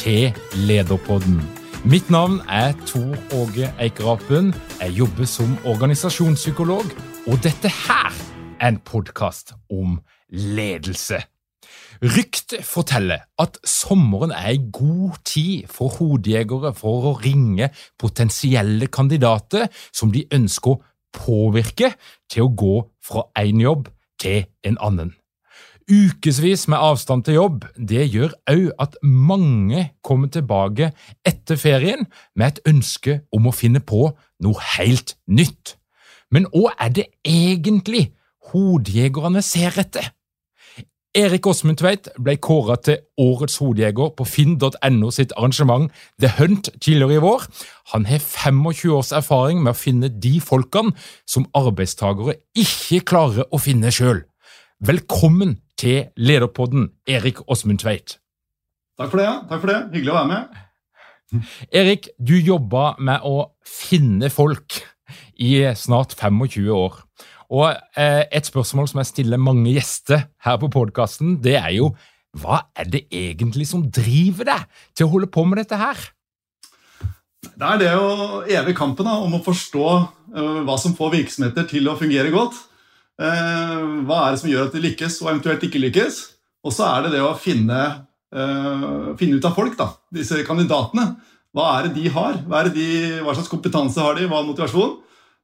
til Lederpodden. Mitt navn er Tor Åge Eikerapen. Jeg jobber som organisasjonspsykolog, og dette her er en podkast om ledelse. Ryktet forteller at sommeren er ei god tid for hodejegere for å ringe potensielle kandidater som de ønsker å påvirke til å gå fra én jobb til en annen. Ukevis med avstand til jobb det gjør òg at mange kommer tilbake etter ferien med et ønske om å finne på noe helt nytt. Men hva er det egentlig hodejegerne ser etter? Erik Åsmund Tveit ble kåra til Årets hodejeger på finn.no sitt arrangement The Hunt tidligere i vår. Han har 25 års erfaring med å finne de folkene som arbeidstagere ikke klarer å finne sjøl. Velkommen til Lederpodden, Erik Åsmund Tveit. Takk for det. takk for det. Hyggelig å være med. Erik, du jobba med å finne folk i snart 25 år. Og eh, Et spørsmål som jeg stiller mange gjester her på podkasten, det er jo hva er det egentlig som driver deg til å holde på med dette her? Det er det å evig kampen da, om å forstå uh, hva som får virksomheter til å fungere godt. Eh, hva er det som gjør at de lykkes, og eventuelt ikke lykkes? Og så er det det å finne, uh, finne ut av folk, da, disse kandidatene. Hva er det de har? Hva, de, hva slags kompetanse har de? Hva er motivasjon?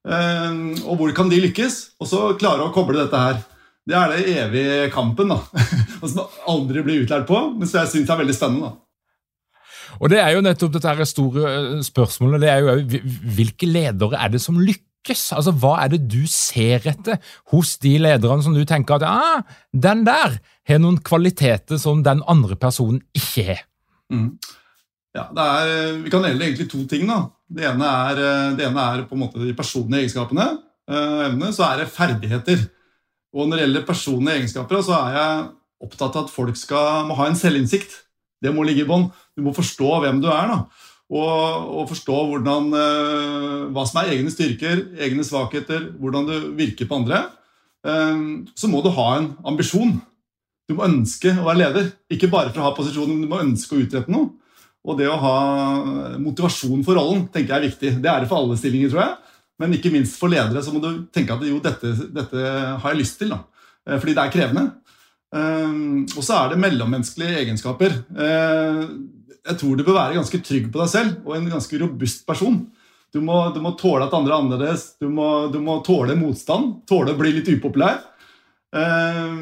Uh, og hvor kan de lykkes? Og så klare å koble dette her. Det er det evige kampen, da. og som aldri blir utlært på, men som jeg syns er veldig spennende. da. Og Det er jo nettopp dette store spørsmålet. det er jo Hvilke ledere er det som lykkes? Lykkes? Altså, Hva er det du ser etter hos de lederne som du tenker at ah, den der har noen kvaliteter som den andre personen ikke har? Mm. Ja, er, Vi kan dele egentlig to ting. da. Det ene er, det ene er på en måte de personlige egenskapene. Uh, evne, så er det ferdigheter. Og Når det gjelder personlige egenskaper, så er jeg opptatt av at folk skal, må ha en selvinnsikt. Det må ligge i bånn. Du må forstå hvem du er. da og, og forstå hvordan, uh, hva som er egne styrker, egne svakheter, hvordan du virker på andre, uh, så må du ha en ambisjon. Du må ønske å være leder. Ikke bare for å ha posisjonen, men du må ønske å utrette noe. Og det å ha motivasjon for rollen tenker jeg er viktig. Det er det for alle stillinger, tror jeg. Men ikke minst for ledere så må du tenke at jo, dette, dette har jeg lyst til. Da. Eh, fordi det er krevende. Og så er det mellommenneskelige egenskaper jeg tror du bør være ganske trygg på deg selv og en ganske robust person. Du må, du må tåle at andre er annerledes, du må, du må, tåle motstand, tåle å bli litt upopulær. Eh,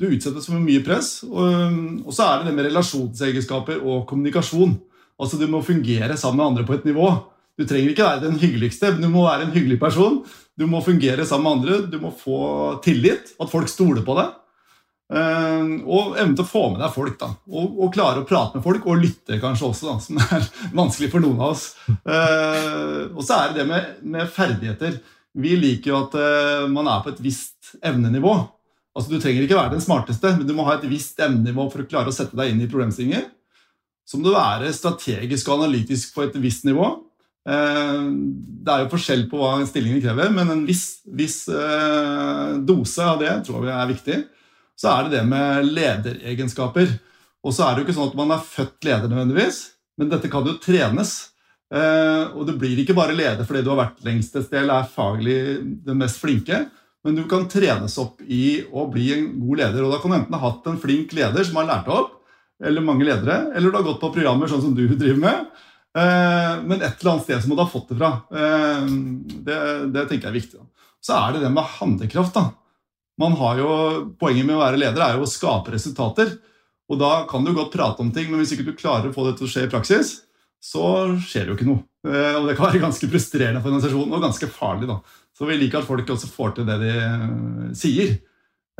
du utsettes for mye press. Og så er det det med relasjonsegenskaper og kommunikasjon. Altså Du må fungere sammen med andre på et nivå. Du trenger ikke være den hyggeligste, men du må være en hyggelig person. Du må fungere sammen med andre, du må få tillit, at folk stoler på deg. Eh, og evne til å få med deg folk. da, og, og, klare å prate med folk, og lytte kanskje også, da, som er vanskelig for noen av oss. Uh, og så er det det med, med, ferdigheter. Vi liker jo at uh, man er på et visst evnenivå. Altså Du trenger ikke være den smarteste, men du må ha et visst evnenivå for å klare å sette deg inn i problemstillinger. Så må du være strategisk og analytisk på et visst nivå. Eh, det er jo forskjell på hva stillingen krever, men en viss, viss eh, dose av det tror jeg er viktig. Så er det det med lederegenskaper. Og så er det jo ikke sånn at man er født leder nødvendigvis, men dette kan jo trenes. Eh, og du blir ikke bare leder fordi du har vært lengst et sted er faglig den mest flinke, men du kan trenes opp i å bli en god leder. Og da kan du enten ha hatt en flink leder som har lært deg opp, eller mange ledere, eller du har gått på programmer sånn som du driver med. Eh, men et eller annet sted så må du ha fått det fra. Eh, det, det tenker jeg er viktig. Så er det det med handlekraft. da. Man har jo, Poenget med å være leder er jo å skape resultater. Og da kan du godt prate om ting, men hvis ikke du klarer å få det til å skje i praksis, så skjer det jo ikke noe. Eh, og det kan være ganske frustrerende for organisasjonen og ganske farlig. da. Så vi liker at folk også får til det de sier.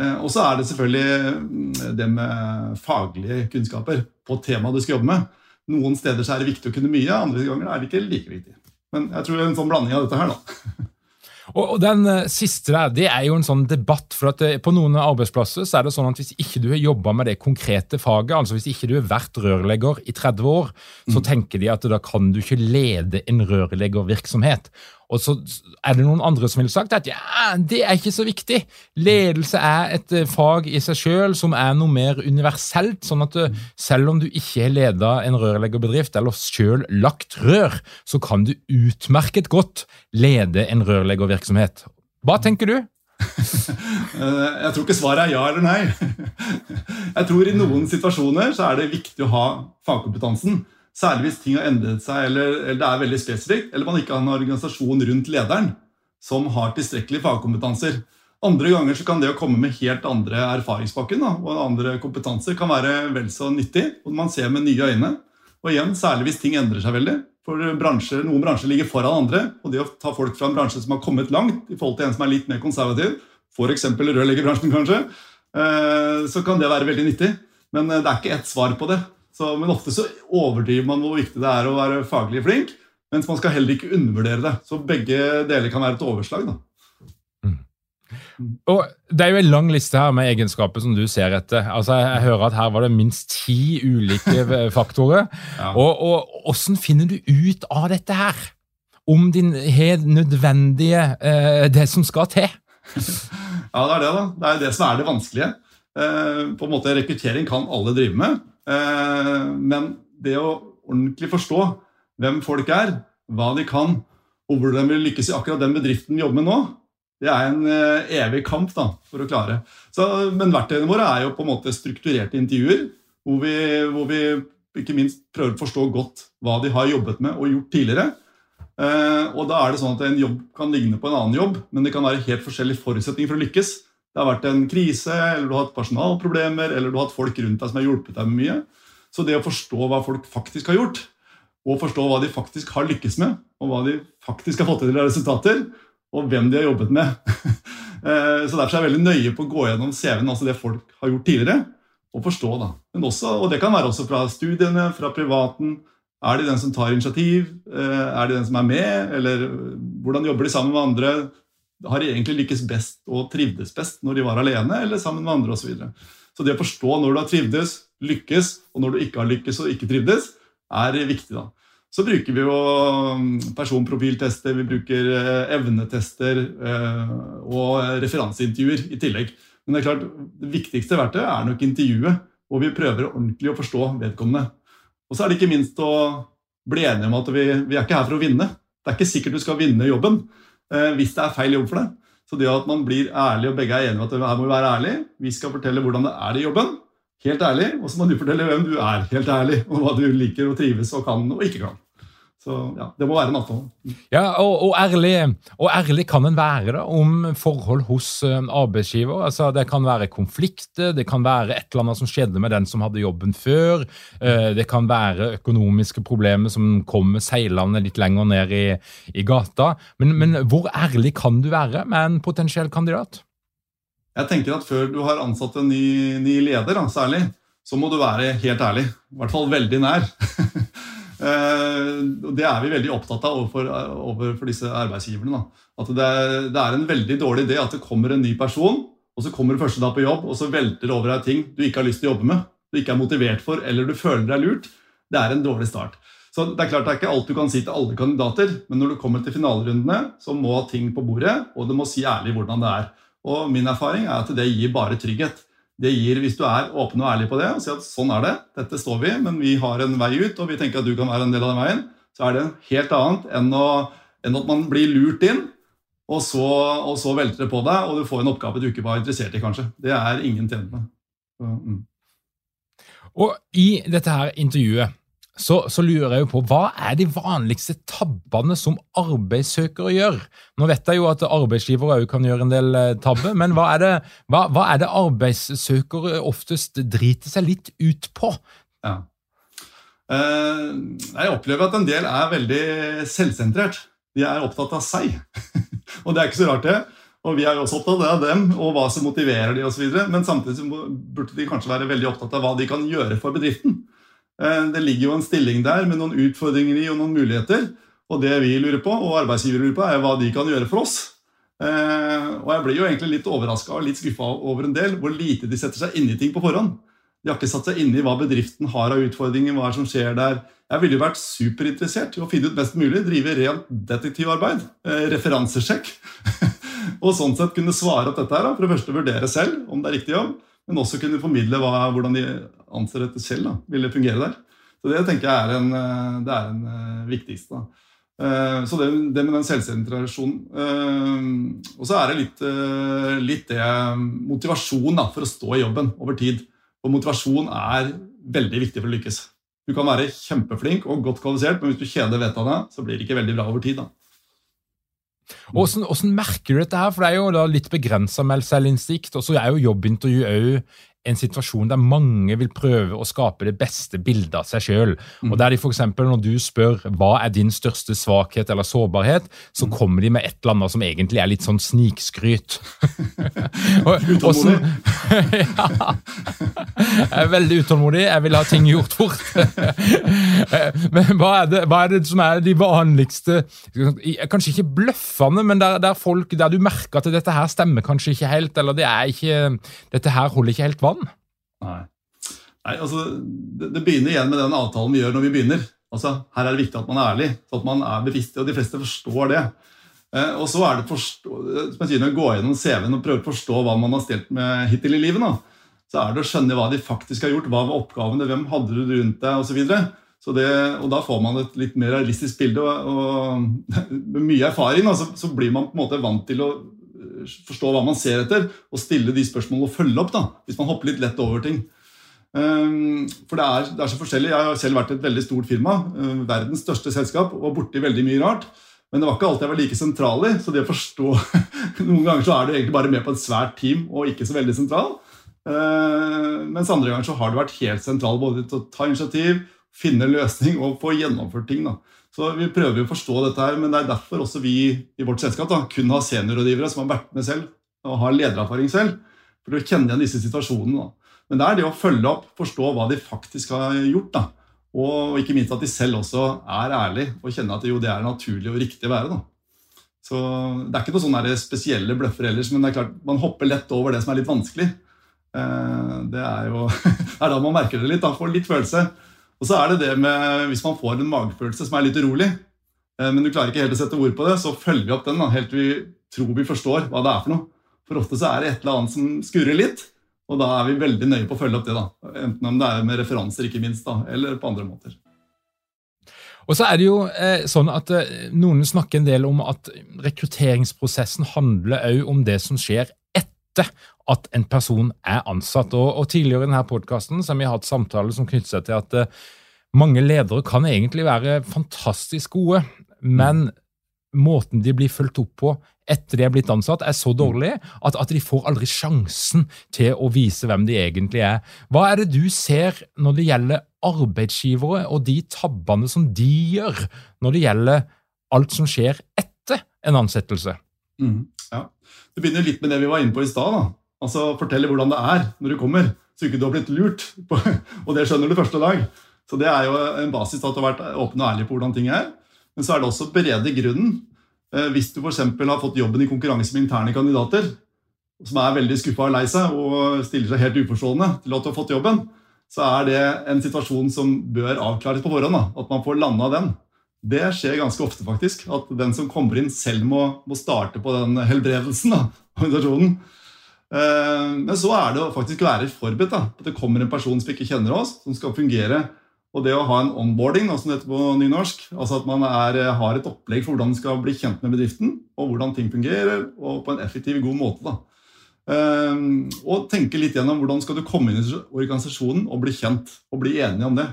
Og så er det selvfølgelig mm, det med faglige kunnskaper på temaet du skal jobbe med. Noen steder er det viktig å kunne mye, andre ganger er det ikke like viktig. Men jeg tror det er en sånn blanding av dette her, da. Og Den uh, siste der, det er jo en sånn debatt. for at det, På noen arbeidsplasser så er det sånn at hvis ikke du har jobba med det konkrete faget, altså hvis ikke du har vært rørlegger i 30 år, så mm. tenker de at da kan du ikke lede en rørleggervirksomhet. Og så er det noen andre som ville sagt at ja, det er ikke så viktig. Ledelse er et eh, fag i seg sjøl som er noe mer universelt. sånn at du, selv om du ikke har leda en rørleggerbedrift eller sjøl lagt rør, så kan du utmerket godt lede en rørleggervirksomhet. Hva tenker du? Eh, jeg tror ikke svaret er ja eller nei. Jeg tror i noen situasjoner så er det viktig å ha fagkompetansen. Særlig hvis ting har endret seg, eller, eller, det er veldig spesifikt, eller man ikke har en organisasjon rundt lederen som har tilstrekkelige fagkompetanser. Andre ganger så kan det å komme med helt andre erfaringspakken og andre kompetanser kan være vel så nyttig, og man ser med nye øyne. Og igjen, Særlig hvis ting endrer seg veldig. For bransjer, Noen bransjer ligger foran andre. og Det å ta folk fra en bransje som har kommet langt, i forhold til en som er litt mer konservativ, f.eks. rørleggerbransjen, kanskje, eh, så kan det være veldig nyttig. Men eh, det er ikke ett svar på det. Så, men ofte så overdriver man hvor viktig det er å være faglig flink, mens man skal heller ikke undervurdere det. Så begge deler kan være et overslag. da. Mm. Og Det er jo en lang liste her med egenskaper som du ser etter. Altså, Jeg hører at her var det minst ti ulike faktorer. ja. Og, og Hvordan finner du ut av dette her? Om din helt nødvendige eh, det som skal til? ja, det er det, da. Det er det som er det vanskelige. Eh, på en måte Rekruttering kan alle drive med. Eh, men det å ordentlig forstå hvem folk er, hva de kan, og hvordan de vil lykkes i akkurat den bedriften vi jobber med nå, det er en eh, evig kamp da, for å klare. Så, men verktøyene våre er jo på en måte strukturerte intervjuer, hvor vi, hvor vi ikke minst prøver å forstå godt hva de har jobbet med og gjort tidligere. Eh, og da er det sånn at En jobb kan ligne på en annen jobb, men det kan være helt forskjellige forutsetninger for å lykkes. Det har vært en krise, eller du har hatt personalproblemer, eller du har hatt folk rundt deg som har hjulpet deg med mye. Så det å forstå hva folk faktisk har gjort, og forstå hva de faktisk har lykkes med, og hva de faktisk har fått til av resultater, og hvem de har jobbet med. Eh, så Derfor er jeg veldig nøye på å gå gjennom CV-en, altså det folk har gjort tidligere, og forstå. da. Også, og Det kan være også fra studiene, fra privaten. Er de den som tar initiativ? Eh, er de den som er med? Eller hvordan jobber de sammen med andre? Har egentlig lykkes best og trivdes best når de var alene eller sammen med andre osv. Så, videre. så det å forstå når du har trivdes, lykkes, og når du ikke har lykkes og ikke trivdes, er viktig. da. Så bruker vi jo mm, personprofiltester, vi bruker eh, evnetester eh, og referanseintervjuer i tillegg. Men det er klart, det viktigste verktøyet er nok intervjuet, og vi prøver ordentlig å forstå vedkommende. Og så er det ikke minst å bli enige om at vi, vi er ikke her for å vinne. Det er ikke sikkert du skal vinne jobben. Eh, hvis det er feil jobb for deg. Så det at man blir ærlig, og begge er enige om at her må vi være ærlig, vi skal fortelle hvordan det er i jobben, helt ærlig, og så må du fortelle hvem du er, helt ærlig, og hva du liker og trives og kan og ikke kan. Så ja, Det må være en avtale. Ja, og, og, ærlig, og ærlig kan en være da, om forhold hos uh, arbeidsgiver. Altså, Det kan være konflikter, det kan være et eller annet som skjedde med den som hadde jobben før. Uh, det kan være økonomiske problemer som kommer seilende litt lenger ned i, i gata. Men, men hvor ærlig kan du være med en potensiell kandidat? Jeg tenker at Før du har ansatt en ny, ny leder, da, særlig, så må du være helt ærlig. I hvert fall veldig nær. Eh, det er vi veldig opptatt av overfor, overfor disse arbeidsgiverne. Da. At det er, det er, en veldig dårlig idé at det kommer en ny person, og så kommer du første dag på jobb, og så velter det over deg ting du ikke har lyst til å jobbe med, du ikke er motivert for, eller du føler deg lurt. Det er en dårlig start. Så det er klart det er ikke alt du kan si til alle kandidater, men når du kommer til finalerundene, så må ting på bordet, og du må si ærlig hvordan det er. Og min erfaring er at det gir bare trygghet. Det gir, Hvis du er åpen og ærlig på det og sier at sånn er det, dette står vi, men vi har en vei ut, og vi tenker at du kan være en del av den veien, så er det helt annet enn, å, enn at man blir lurt inn, og så, og så, velter det på deg, og du får en oppgave du ikke var interessert i, kanskje. Det er ingen tjent med. Mm. Og i dette her intervjuet så, så, lurer jeg jo på hva er de vanligste tabbene som arbeidssøkere gjør? Nå vet jeg jo at arbeidsgivere òg kan gjøre en del eh, tabber, men hva er, det, hva, hva er, det, arbeidssøkere oftest driter seg litt ut på? Ja. Eh, jeg opplever at en del er veldig selvsentrert. De er opptatt av seg. og det er ikke så rart, det. Og vi er også opptatt av dem og hva som motiverer de osv. Men samtidig burde de kanskje være veldig opptatt av hva de kan gjøre for bedriften. Eh, det ligger jo en stilling der med noen utfordringer i og noen muligheter. Og det vi lurer på, og arbeidsgiver lurer på, er hva de kan gjøre for oss. Eh, og jeg blir jo egentlig litt overraska og litt skuffa over en del hvor lite de setter seg inn i ting på forhånd. De har ikke satt seg inn i hva bedriften har av utfordringer, hva som skjer der. Jeg ville jo vært superinteressert i å finne ut mest mulig, drive rent detektivarbeid. Eh, referansesjekk. og sånn sett kunne svare opp dette her. For det første vurdere selv om det er riktig jobb, men også kunne formidle hva, hvordan de anser dette selv da, ville fungere der. Så Det tenker jeg er en, eh, det er en uh, viktigste. Da. Uh, så det, det, med den selvsentrasjonen. Og så er det litt, litt det motivasjon da, for å stå i jobben over tid. Og motivasjon er veldig viktig for å lykkes. Du kan være kjempeflink og godt kvalifisert, men hvis du kjeder vettet av det, så blir det ikke veldig bra over tid. da. Hvordan, hvordan, merker du dette her? For det er jo litt begrensa med selvinnsikt. Og så er jo jobbintervju òg en situasjon der mange vil prøve å skape det beste bildet av seg sjøl. Mm. Og der de for eksempel, Når du spør hva er din største svakhet eller sårbarhet, så mm. kommer de med et eller annet som egentlig er litt sånn snikskryt. Utålmodig? ja. Jeg er veldig utålmodig. Jeg vil ha ting gjort fort. men hva er, det, hva er, det, som er de vanligste Kanskje ikke bløffende, men der, der, folk, der du merker at dette her stemmer kanskje ikke helt, eller det er ikke, dette her holder ikke helt vann? Nei. Nei altså, det, det, begynner igjen med den avtalen vi gjør når vi begynner. Altså, Her er det viktig at man er ærlig, så at man er bevisst, og de fleste forstår det. Eh, og så er det forstå, som jeg å gå gjennom CV-en og prøve å forstå hva man har stelt med hittil i livet. Da. Så er det å skjønne hva de faktisk har gjort, hva var oppgavene, hvem hadde du rundt deg osv. Så det, og da får man et litt mer realistisk bilde. Og, og med mye erfaring da, så, blir man på en måte vant til å forstå hva man ser etter, og stille de spørsmålene og følge opp. da, Hvis man hopper litt lett over ting. Um, for det er, det er, så forskjellig. Jeg har selv vært i et veldig stort firma. Uh, verdens største selskap. Og borti veldig mye rart. Men det var ikke alltid jeg var like sentral i. Så det å forstå Noen ganger så er du egentlig bare med på et svært team og ikke så veldig sentral. Uh, mens andre ganger så har du vært helt sentral både til å ta initiativ, finne løsning og få gjennomført ting. da. Så Vi prøver å forstå dette, her, men det er derfor også vi i vårt selskap da, kun har seniorrådgivere som har vært med selv og har ledererfaring selv, for å kjenne igjen disse situasjonene. Da. Men det er det å følge opp, forstå hva de faktisk har gjort. da. Og ikke minst at de selv også er ærlige og kjenner at jo, det er naturlig og riktig å være. da. Så Det er ikke noen sånne spesielle bløffer ellers, men det er klart, man hopper lett over det som er litt vanskelig. Eh, det er jo det er da man merker det litt. da, Får litt følelse. Og så er det det med Hvis man får en magefølelse som er litt urolig, eh, men du klarer ikke helt å sette ord på det, så følger vi opp den da, helt til vi tror vi forstår hva det er for noe. For ofte så er det et eller annet som skurrer litt, og da er vi veldig nøye på å følge opp det. da. Enten om det er med referanser, ikke minst, da, eller på andre måter. Og så er det jo eh, sånn at eh, Noen snakker en del om at rekrutteringsprosessen handler òg om det som skjer etter at en person er ansatt. Og, og Tidligere i denne podkasten har vi hatt samtaler som knytter seg til at uh, mange ledere kan egentlig være fantastisk gode, men måten de blir fulgt opp på etter de er blitt ansatt, er så dårlig at, at, de får aldri sjansen til å vise hvem de egentlig er. Hva er det du ser når det gjelder arbeidsgivere og de tabbene som de gjør når det gjelder alt som skjer etter en ansettelse? Mm, ja. Det begynner litt med det vi var inne på i stad. Altså Fortelle hvordan det er når du kommer, så ikke du har blitt lurt. På, og det skjønner du første dag. Så Det er jo en basis at du har vært åpen og ærlig på hvordan ting er. Men så er det også berede grunnen. Eh, hvis du f.eks. har fått jobben i konkurranse med interne kandidater, som er veldig skuffa og lei seg og stiller seg helt uforstående til at du har fått jobben, så er det en situasjon som bør avklares på forhånd. Da. At man får landa den. Det skjer ganske ofte, faktisk. At den som kommer inn, selv må, må starte på den helbredelsen av organisasjonen. Eh, men så er det å faktisk være forberedt. da, At det kommer en person som ikke kjenner oss, som skal fungere. Og det å ha en onboarding, som det heter på nynorsk, altså at man er, har et opplegg for hvordan man skal bli kjent med bedriften, og hvordan ting fungerer, og på en effektiv, god måte. da. Ehm, og tenke litt gjennom hvordan skal du komme inn i organisasjonen og bli kjent og bli enige om det.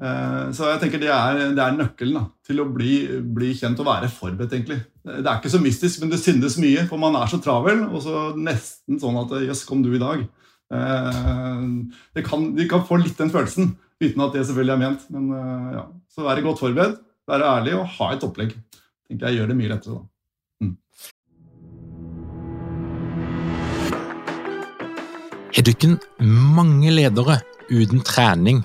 Ehm, så jeg tenker Det er, det er nøkkelen da, til å bli, bli, kjent og være forberedt. egentlig. Det er ikke så mystisk, men det syndes mye, for man er så travel. Og så nesten sånn at 'jøss, kom du i dag'? Ehm, det kan, de kan få litt den følelsen, uten at det selvfølgelig er ment. Men eh, ja, Så være godt forberedt, være ærlig og ha et opplegg. tenker jeg gjør det mye lettere da. Har dere mange ledere uten trening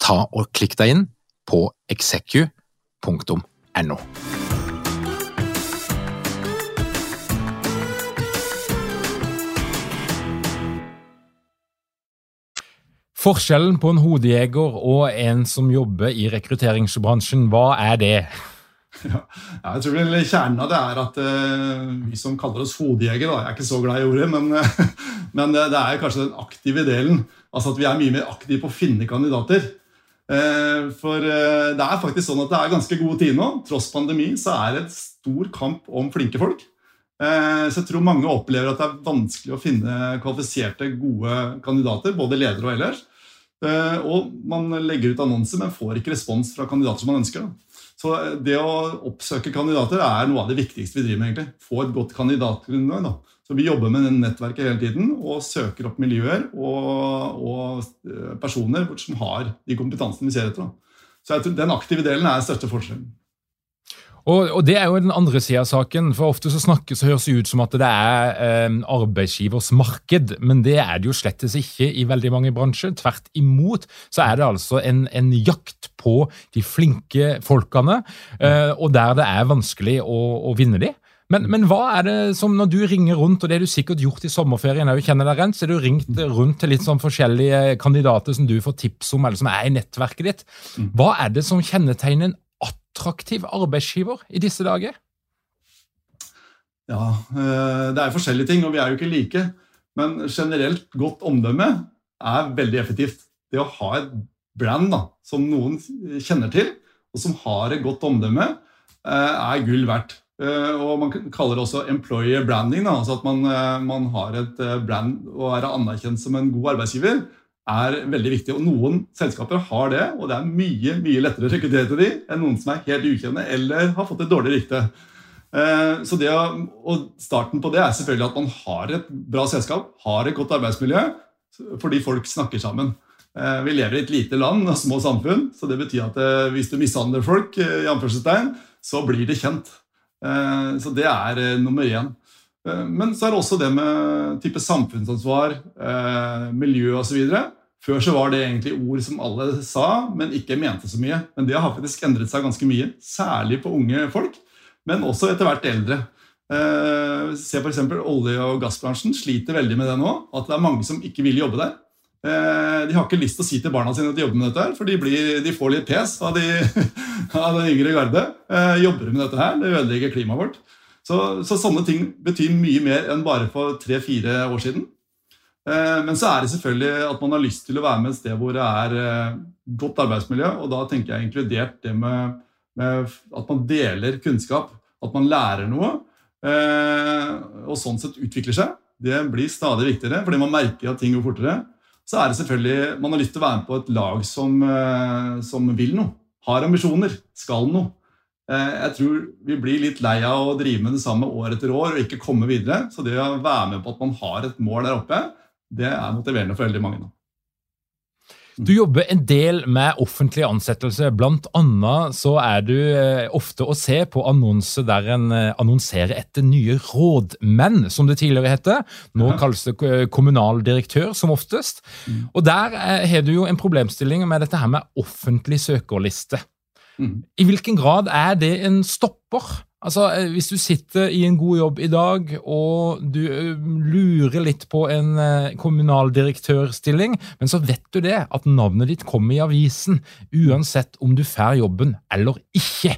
ta og klikk deg inn på execu.no. Forskjellen på en hodejeger og en som jobber i rekrutteringsbransjen, hva er det? Ja, jeg tror vel Kjernen av det er at uh, vi som kaller oss hodejegere Jeg er ikke så glad i ordet, men, uh, men det, det, er kanskje den aktive delen. Altså at vi er mye mer aktive på å finne kandidater. Uh, for det er faktisk sånn at det er ganske god tid nå. Tross pandemi så er det et stor kamp om flinke folk. så jeg tror mange opplever at det er vanskelig å finne kvalifiserte, gode kandidater. Både ledere og ellers. og man legger ut annonser, men får ikke respons fra kandidater som man ønsker. Så det å oppsøke kandidater er noe av det viktigste vi driver med. egentlig. Få et godt kandidatgrunnlag. Så Vi jobber med det nettverket hele tiden og søker opp miljøer og, og eh, personer som har de kompetansene vi ser etter. Så jeg tror Den aktive delen er største forskjellen. Og, og, Det er jo den andre sida av saken. for Ofte så snakkes og høres det ut som at det er eh, arbeidsgivers marked, men det er det jo slettes ikke i veldig mange bransjer. Tvert imot så er det altså en, en jakt på de flinke folkene, eh, og der det er vanskelig å, å vinne de. Men, men, hva er det som når du ringer rundt, og det har du sikkert gjort i sommerferien, òg, kjenner deg rent, så har du ringt rundt til litt sånn forskjellige kandidater som du får tips om, eller som er i nettverket ditt. Mm. Hva er det som kjennetegner en attraktiv arbeidsgiver i disse dager? Ja, eh, det er forskjellige ting, og vi er jo ikke like. Men generelt godt omdømme er veldig effektivt. Det å ha et brand da, som noen kjenner til, og som har et godt omdømme, eh, er gull verdt. Eh, og Man kaller det også employer branding. Altså at man, man har et brand og er anerkjent som en god arbeidsgiver er veldig viktig. og Noen selskaper har det, og det er mye mye lettere å rekruttere til de enn noen som er helt ukjente eller har fått et dårlig rykte. Eh, så det, og Starten på det er selvfølgelig at man har et bra selskap, har et godt arbeidsmiljø, fordi folk snakker sammen. Eh, vi lever i et lite land og små samfunn, så det betyr at eh, hvis du mishandler folk, i så blir det kjent. Så det er nummer én. Eh, men så er det også det med type samfunnsansvar, eh, miljø osv. Før så var det egentlig ord som alle sa, men ikke mente så mye. Men det har faktisk endret seg ganske mye, særlig på unge folk, men også etter hvert eldre. Eh, se f.eks. olje- og gassbransjen sliter veldig med det nå. At det er mange som ikke vil jobbe der. Eh, de har ikke lyst til å si til barna sine at de jobber med dette, her, for de, blir, de får litt pes av, de, av den yngre garde. Eh, jobber med dette her, det ødelegger klimaet vårt. Så, så, sånne ting betyr mye mer enn bare for tre-fire år siden. Eh, men så er det selvfølgelig at man har lyst til å være med et sted hvor det er godt arbeidsmiljø. Og da tenker jeg inkludert det med, med at man deler kunnskap, at man lærer noe. Og sånn sett utvikler seg. Det blir stadig viktigere, fordi man merker at ting går fortere. Så er det selvfølgelig, man har lyst til å være med på et lag som, som vil noe. Har ambisjoner, skal noe. Eh, jeg tror vi blir litt lei av å drive med det samme år etter år og ikke komme videre. Så det å være med på at man har et mål der oppe, det er motiverende for veldig mange. nå. Du jobber en del med offentlig ansettelse. Blant annet så er du eh, ofte å se på annonser der en eh, annonserer etter nye rådmenn, som det tidligere heter. Nå kalles det eh, kommunaldirektør, som oftest. Mm. Og der har du jo en problemstilling med dette her med offentlig søkerliste. Mm. I hvilken grad er det en stopper? Altså, eh, Hvis du sitter i en god jobb i dag og du eh, lurer litt på en eh, kommunaldirektørstilling, men så vet du det, at navnet ditt kommer i avisen uansett om du får jobben eller ikke.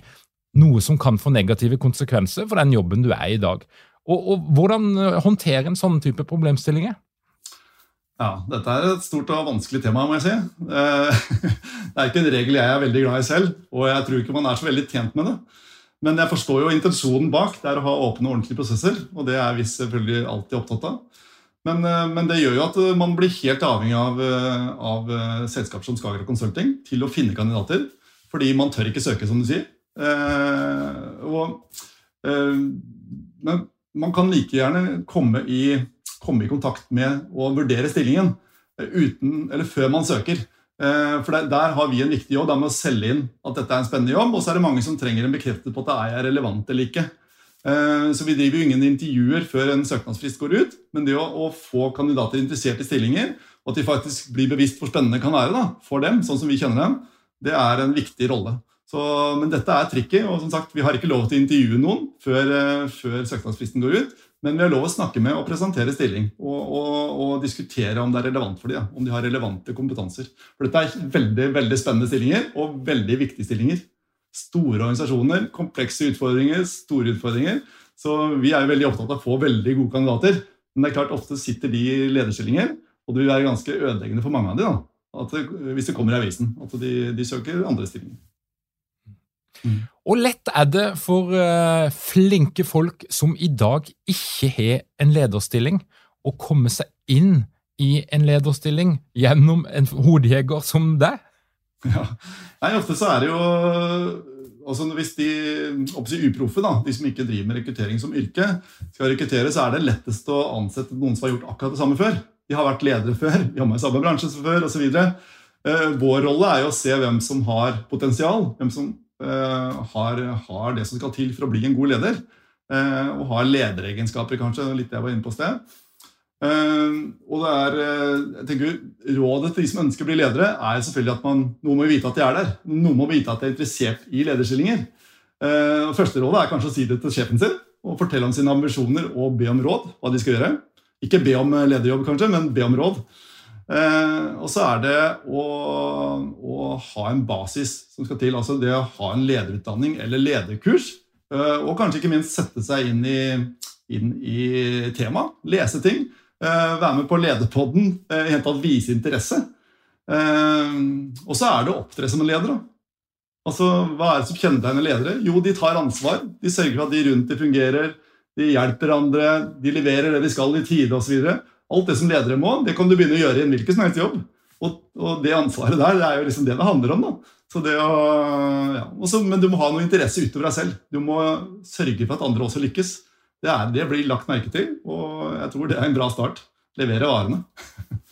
Noe som kan få negative konsekvenser for den jobben du er i i dag. Og, og Hvordan håndtere en sånn type problemstillinger? Ja, Dette er et stort og vanskelig tema, må jeg si. Det er ikke en regel jeg er veldig glad i selv, og jeg tror ikke man er så veldig tjent med det. Men jeg forstår jo intensjonen bak. Det er å ha åpne og ordentlige prosesser. Og det er vi selvfølgelig alltid opptatt av. Men, eh, men, det gjør jo at eh, man blir helt avhengig av, eh, av selskaper som Skagerrak Consulting til å finne kandidater. Fordi man tør ikke søke, som du sier. Eh, og, eh, men man kan like gjerne komme i, komme i kontakt med og vurdere stillingen uten, eller før man søker. Eh, for Der har vi en viktig jobb med å selge inn at dette er en spennende jobb. Og så er det mange som trenger en bekreftelse på at det er relevant eller ikke. Eh, så Vi driver jo ingen intervjuer før en søknadsfrist går ut. Men det å, å, få kandidater interessert i stillinger, og at de faktisk blir bevisst hvor spennende det kan være da, for dem, sånn som vi kjenner dem, det er en viktig rolle. Så, men dette er tricky, og som sagt, vi har ikke lov til å intervjue noen før, eh, før søknadsfristen går ut. Men vi har lov å snakke med og presentere stilling og, og, og diskutere om det er relevant for dem. Om de har relevante kompetanser. For dette er veldig, veldig spennende stillinger og veldig viktige stillinger. Store organisasjoner, komplekse utfordringer, store utfordringer. Så vi er jo veldig opptatt av å få veldig gode kandidater. Men det er klart ofte sitter de i lederstillinger, og det vil være ganske ødeleggende for mange av dem da, hvis det kommer i avisen. At de, de søker andre stillinger. Mm. Og lett er det for uh, flinke folk som i dag ikke har en lederstilling, å komme seg inn i en lederstilling gjennom en hodejeger som deg? Ja. Nei, ofte så er det jo altså Hvis de si, uproffe, da, de som ikke driver med rekruttering som yrke, skal rekruttere, så er det lettest å ansette noen som har gjort akkurat det samme før. De har vært ledere før, jobba i samme bransje før osv. Eh, vår rolle er jo å se hvem som har potensial, hvem som har, har, det som skal til for å bli en god leder. Eh, og har lederegenskaper, kanskje. litt det jeg var inne på sted. Eh, og det er, jeg tenker, Rådet til de som ønsker å bli ledere, er selvfølgelig at man, noen må vite at de er der. Noen må vite at de er interessert i lederstillinger. Og Første rådet er kanskje å si det til sjefen sin og fortelle om sine ambisjoner og be om råd. hva de skal gjøre. Ikke be om lederjobb, kanskje, men be om råd. Eh, og så er det å, å, ha en basis som skal til. Altså det å ha en lederutdanning eller lederkurs. Eh, og kanskje ikke minst sette seg inn i, inn i temaet. Lese ting. Eh, være med på Lederpodden. Eh, hele tatt vise interesse. Og så er det å opptre som en leder. Da. Altså, Hva er det som kjennetegner ledere? Jo, de tar ansvar. De sørger for at de rundt de fungerer. De hjelper andre. De leverer det de skal i tide osv. Alt det som ledere må, det kan du begynne å gjøre i en hvilken som helst jobb. Og, og, det ansvaret der, det er jo liksom det det handler om. da. Så det å, ja. Også, men du må ha noe interesse utover deg selv. Du må sørge for at andre også lykkes. Det, er, det blir lagt merke til, og jeg tror det er en bra start. Levere varene.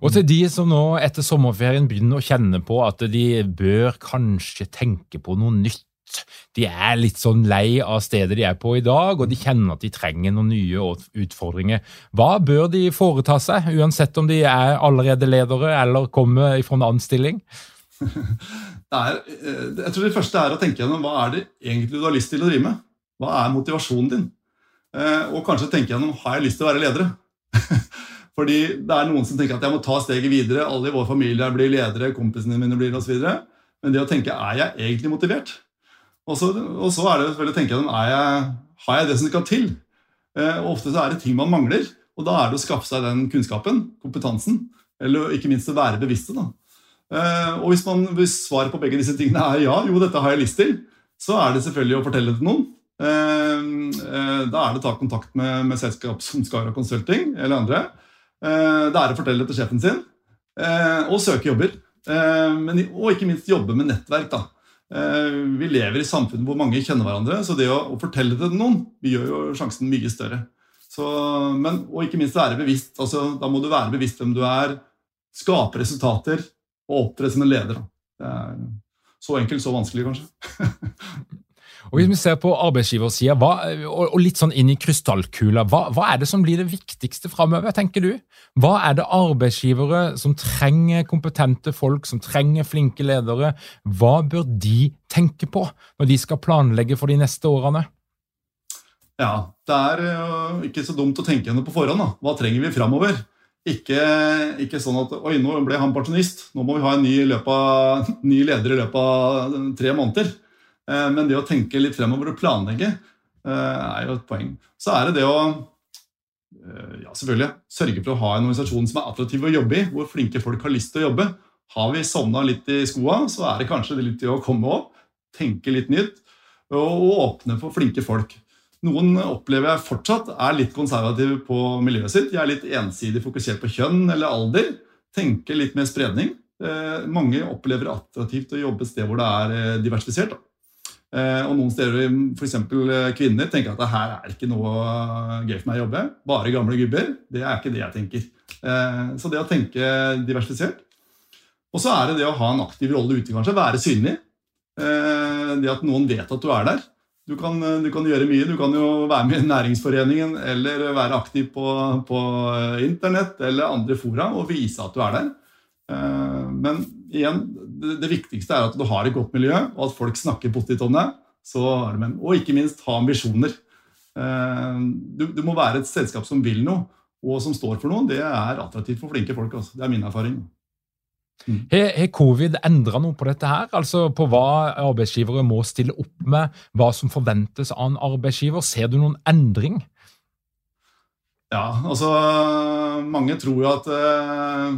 Og til de som nå etter sommerferien begynner å kjenne på at de bør kanskje tenke på noe nytt de er litt sånn lei av stedet de er på i dag, og de kjenner at de trenger noen nye utfordringer. Hva bør de foreta seg, uansett om de er allerede ledere eller kommer fra en annen stilling? Eh, jeg tror Det første er å tenke gjennom hva er det egentlig du har lyst til å drive med. Hva er motivasjonen din? Eh, og kanskje tenke gjennom har jeg lyst til å være ledere. Fordi det er noen som tenker at jeg må ta steget videre. Alle i vår familie blir ledere, kompisene mine blir det osv. Men det å tenke er jeg egentlig motivert? Og så, og så er det selvfølgelig å tenke om, jeg, har jeg det som skal til. Eh, og Ofte så er det ting man mangler, og da er det å skaffe seg den kunnskapen, kompetansen. Eller ikke minst å være bevisste. da. Eh, og hvis, man, hvis svaret på begge disse tingene er ja, jo, dette har jeg lyst til, så er det selvfølgelig å fortelle det til noen. Eh, da er det å ta kontakt med, med selskap som Skara Consulting eller andre. Det er å fortelle det til sjefen sin, og søke jobber. Og ikke minst jobbe med nettverk. da. Eh, vi lever i samfunn hvor mange kjenner hverandre, så det å, fortelle det til noen vi gjør jo sjansen mye større. Så, men, og ikke minst være bevisst. Altså, da må du være bevisst hvem du er, skape resultater og opptre som en leder. Det er så enkelt, så vanskelig, kanskje. Og Hvis vi ser på arbeidsgiversida og litt sånn inn i krystallkula, hva, hva er det som blir det viktigste framover, tenker du? Hva er det arbeidsgivere som trenger kompetente folk, som trenger flinke ledere, hva bør de tenke på når de skal planlegge for de neste årene? Ja, det er øh, ikke så dumt å tenke henne på forhånd. da. Hva trenger vi framover? Ikke, ikke, sånn at Oi, nå ble han pensjonist. Nå må vi ha en ny, løpet, ny leder i løpet av tre måneder. Eh, men det å tenke litt fremover og planlegge eh, er jo et poeng. Så er det det å eh, ja, selvfølgelig sørge for å ha en organisasjon som er attraktiv å jobbe i, hvor flinke folk har lyst til å jobbe. Har vi sovna litt i skoa, så er det kanskje litt til å komme opp, tenke litt nytt og åpne for flinke folk. Noen opplever jeg fortsatt er litt konservative på miljøet sitt. De er litt ensidig fokusert på kjønn eller alder. Tenker litt mer spredning. mange opplever attraktivt å jobbe et sted hvor det er diversifisert. Da. Eh, og noen steder, f.eks. Eh, kvinner, tenker at det her er ikke noe gøy for meg å jobbe. Bare gamle gubber. Det er ikke det jeg tenker. Eh, så det å tenke diversifisert. Og så er det det å ha en aktiv rolle ute, kanskje. Være synlig. Det at noen vet at du er der. Du kan, du kan, gjøre mye. Du kan jo være med i næringsforeningen eller være aktiv på, på internett eller andre fora og vise at du er der. Men igjen, det, det, viktigste er at du har et godt miljø, og at folk snakker positivt om deg. Og ikke minst ha ambisjoner. Eh, du, du, må være et selskap som vil noe, og som står for noe. Det er attraktivt for flinke folk. Altså. Det er min erfaring. Mm. Har covid endra noe på dette her? Altså på hva arbeidsgivere må stille opp med? Hva som forventes av en arbeidsgiver? Ser du noen endring? Ja, altså Mange tror jo at, eh,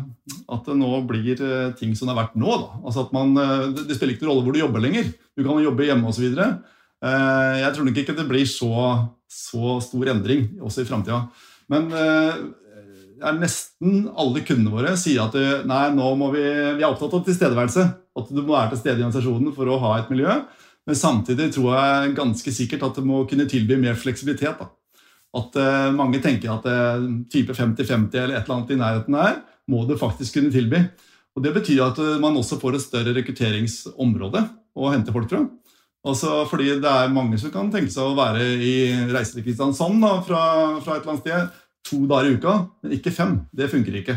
at det nå blir eh, ting som det har vært nå. Da. Altså at man, eh, Det spiller ikke noen rolle hvor du jobber lenger. Du kan jobbe hjemme osv. Jeg tror nok ikke det blir så, så stor endring også i framtida. Men er nesten alle kundene våre sier at nei, nå må vi, vi er opptatt av tilstedeværelse. At du må være til stede i organisasjonen for å ha et miljø. Men samtidig tror jeg ganske sikkert at du må kunne tilby mer fleksibilitet. da at uh, mange tenker at uh, type 50-50 eller et eller annet i nærheten her må du faktisk kunne tilby. Og Det betyr at uh, man også får et større rekrutteringsområde å hente folk fra. Altså fordi det er mange som kan tenke seg å være i reise til Kristiansand fra, fra, et eller annet sted to dager i uka, men ikke fem. Det funker ikke.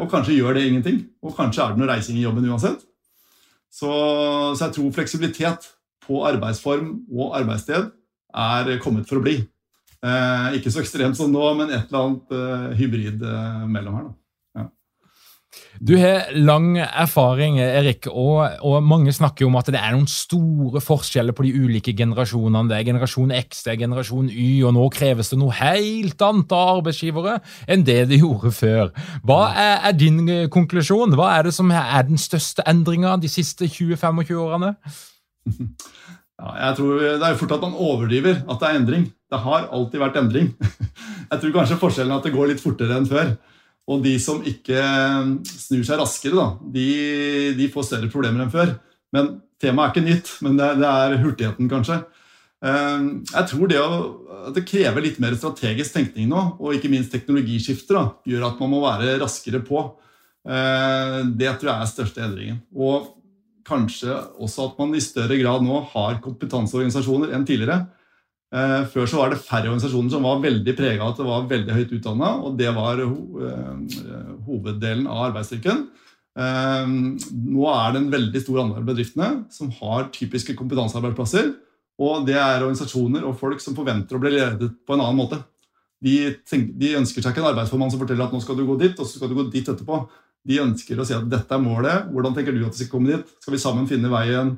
og kanskje gjør det ingenting. Og kanskje er det noe reising i jobben uansett. Så, så jeg tror fleksibilitet på arbeidsform og arbeidssted er kommet for å bli. Eh, ikke så ekstremt som nå, men et eller annet eh, hybrid eh, mellom her. Ja. Du har lang erfaring, Erik, og, og, mange snakker om at det er noen store forskjeller på de ulike generasjonene. Det er generasjon X, det er generasjon Y, og nå kreves det noe helt annet av arbeidsgivere enn det de gjorde før. Hva er, er din eh, konklusjon? Hva er det som er den største endringa de siste 20-25 årene? Ja, jeg tror Det er jo fort at man overdriver at det er endring. Det har alltid vært endring. Jeg tror kanskje forskjellen er at det går litt fortere enn før. Og de som ikke eh, snur seg raskere, da, de, de får større problemer enn før. Men temaet er ikke nytt, men det, det er hurtigheten, kanskje. Eh, jeg tror det, å, at det krever litt mer strategisk tenkning nå, og ikke minst teknologiskifter, gjør at man må være raskere på. Eh, det tror jeg er største endringen. Og kanskje også at man i større grad nå har kompetanseorganisasjoner enn tidligere. Eh, før så var det færre organisasjoner som var veldig prega av at det var veldig høyt utdanna, og det var eh, hoveddelen av arbeidsstyrken. Eh, nå er det en veldig stor andel av bedriftene som har typiske kompetansearbeidsplasser. Og det er organisasjoner og folk som forventer å bli ledet på en annen måte. De, tenker, de ønsker seg ikke en arbeidsformann som forteller at nå skal du gå dit, og så skal du gå dit etterpå. De ønsker å si at dette er målet. Hvordan tenker du at vi skal komme dit? Skal vi sammen finne veien?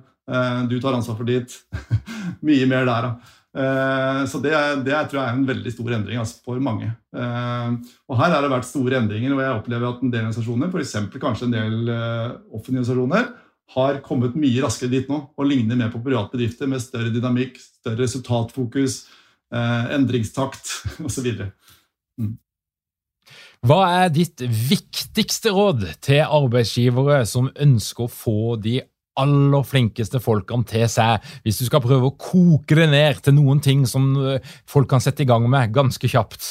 Du tar ansvar for dit. Mye mer der, da. Eh, så det, det tror jeg er en veldig stor endring altså, for mange. Eh, og her har det vært store endringer, og jeg opplever at en del organisasjoner, f.eks. kanskje en del eh, offentlige organisasjoner, har kommet mye raskere dit nå og ligner mer på private bedrifter med større dynamikk, større resultatfokus, endringstakt osv. Mm. Hva er ditt viktigste råd til arbeidsgivere som ønsker å få de aller flinkeste folkene til seg, hvis du skal prøve å koke det ned til noen ting som eh, folk kan sette i gang med ganske kjapt?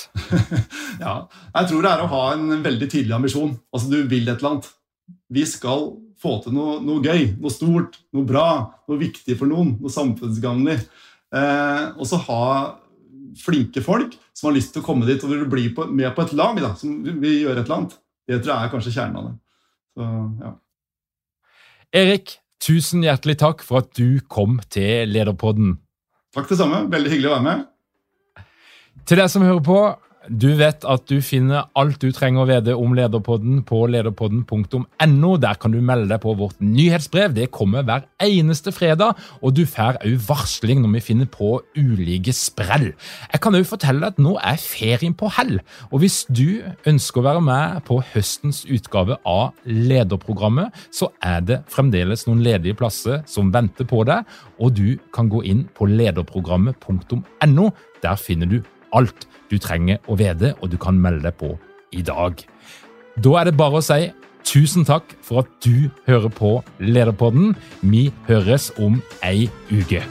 ja, Jeg tror det er å ha en veldig tydelig ambisjon. Altså, Du vil et eller annet. Vi skal få til noe, noe gøy, noe stort, noe bra, noe viktig for noen, noe samfunnsgagnlig. Eh, og så ha flinke folk som har lyst til å komme dit og vil bli på, med på et lag da, som vil gjøre et eller annet. Det tror jeg er kanskje kjernen av det. Så, ja. Erik, tusen hjertelig takk for at du kom til Lederpodden. Takk det samme. Veldig hyggelig å være med. Til deg som hører på, du vet at du finner alt du trenger å vite om Lederpodden på lederpodden.no. Der kan du melde deg på vårt nyhetsbrev. Det kommer hver eneste fredag, og du får òg varsling når vi finner på ulike sprell. Jeg kan òg fortelle at nå er ferien på hell, og hvis du ønsker å være med på høstens utgave av Lederprogrammet, så er det fremdeles noen ledige plasser som venter på deg, og du kan gå inn på lederprogrammet.no. Der finner du alt du trenger å vite, og du kan melde deg på i dag. Da er det bare å si tusen takk for at du hører på Lederpodden. Vi høres om ei uke.